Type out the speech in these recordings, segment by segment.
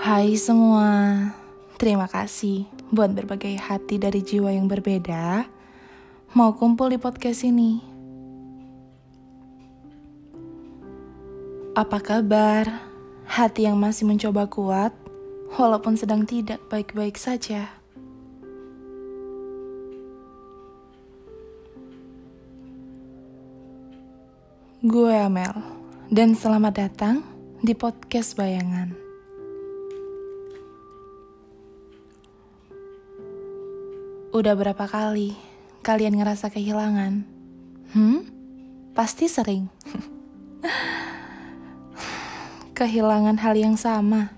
Hai semua, terima kasih buat berbagai hati dari jiwa yang berbeda mau kumpul di podcast ini. Apa kabar? Hati yang masih mencoba kuat, walaupun sedang tidak baik-baik saja. Gue Amel, dan selamat datang di podcast Bayangan. Udah berapa kali kalian ngerasa kehilangan? Hmm? Pasti sering. kehilangan hal yang sama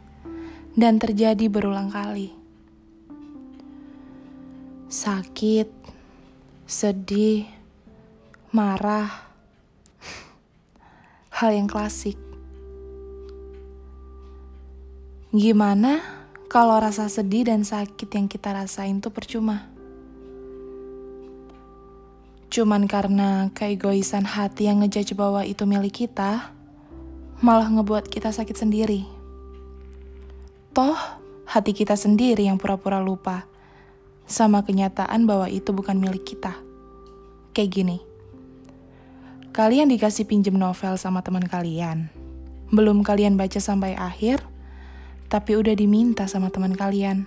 dan terjadi berulang kali. Sakit, sedih, marah, hal yang klasik. Gimana kalau rasa sedih dan sakit yang kita rasain tuh percuma? Cuman karena keegoisan hati yang ngejudge bahwa itu milik kita, malah ngebuat kita sakit sendiri. Toh, hati kita sendiri yang pura-pura lupa sama kenyataan bahwa itu bukan milik kita. Kayak gini. Kalian dikasih pinjem novel sama teman kalian. Belum kalian baca sampai akhir, tapi udah diminta sama teman kalian.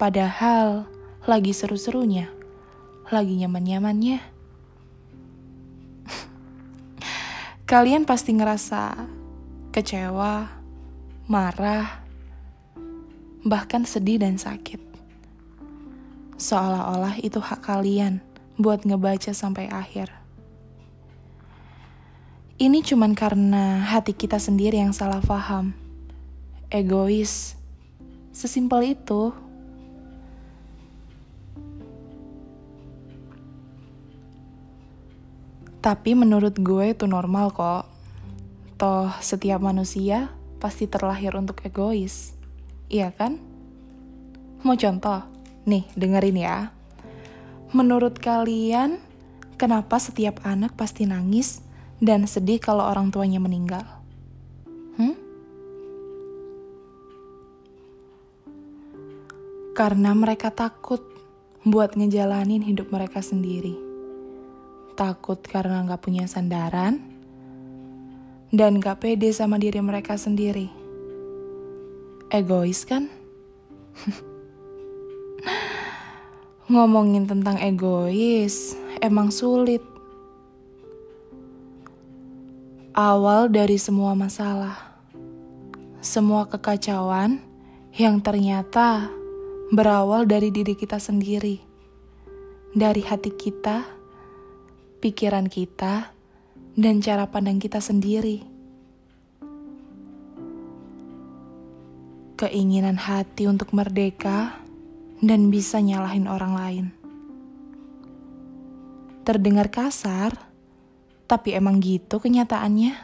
Padahal lagi seru-serunya, lagi nyaman-nyamannya. kalian pasti ngerasa kecewa, marah, bahkan sedih dan sakit. Seolah-olah itu hak kalian buat ngebaca sampai akhir. Ini cuman karena hati kita sendiri yang salah paham. Egois. Sesimpel itu. Tapi menurut gue itu normal kok. Toh setiap manusia pasti terlahir untuk egois. Iya kan? Mau contoh? Nih, dengerin ya. Menurut kalian, kenapa setiap anak pasti nangis dan sedih kalau orang tuanya meninggal. Hmm? Karena mereka takut buat ngejalanin hidup mereka sendiri. Takut karena gak punya sandaran, dan gak pede sama diri mereka sendiri. Egois kan? Ngomongin tentang egois, emang sulit awal dari semua masalah, semua kekacauan yang ternyata berawal dari diri kita sendiri, dari hati kita, pikiran kita, dan cara pandang kita sendiri. Keinginan hati untuk merdeka dan bisa nyalahin orang lain. Terdengar kasar, tapi emang gitu kenyataannya.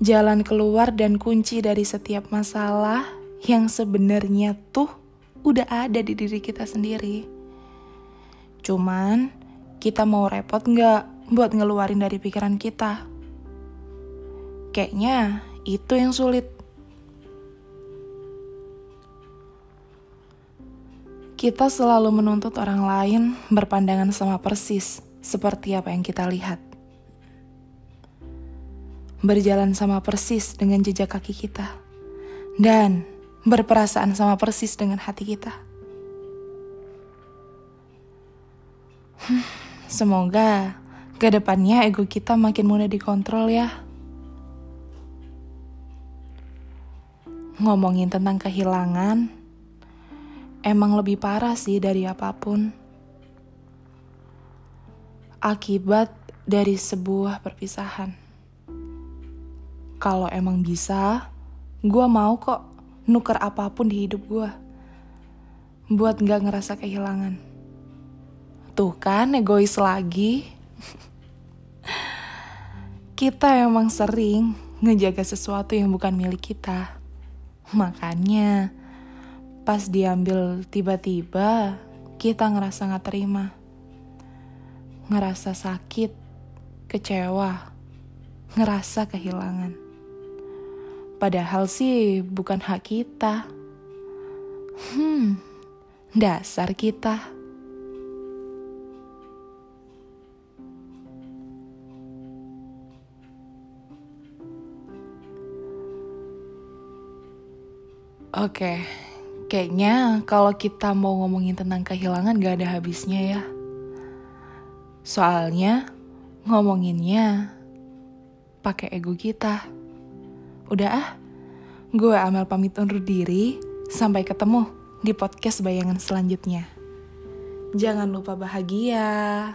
Jalan keluar dan kunci dari setiap masalah yang sebenarnya tuh udah ada di diri kita sendiri. Cuman kita mau repot nggak buat ngeluarin dari pikiran kita? Kayaknya itu yang sulit. Kita selalu menuntut orang lain berpandangan sama persis seperti apa yang kita lihat. Berjalan sama persis dengan jejak kaki kita. Dan berperasaan sama persis dengan hati kita. Hmm, semoga ke depannya ego kita makin mudah dikontrol ya. Ngomongin tentang kehilangan, emang lebih parah sih dari apa pun. Akibat dari sebuah perpisahan. Kalau emang bisa, gue mau kok nuker apa pun di hidup gue. Buat gak ngerasa kehilangan. Tuh kan, egois lagi. kita emang sering ngejaga sesuatu yang bukan milik kita. Makanya, pas diambil tiba-tiba kita ngerasa gak terima ngerasa sakit kecewa ngerasa kehilangan. Padahal sih bukan hak kita. Hmm, dasar kita. Oke, kayaknya kalau kita mau ngomongin tentang kehilangan gak ada habisnya ya. Soalnya ngomonginnya pakai ego kita. Udah ah, gue Amel pamit undur diri. Sampai ketemu di podcast bayangan selanjutnya. Jangan lupa bahagia.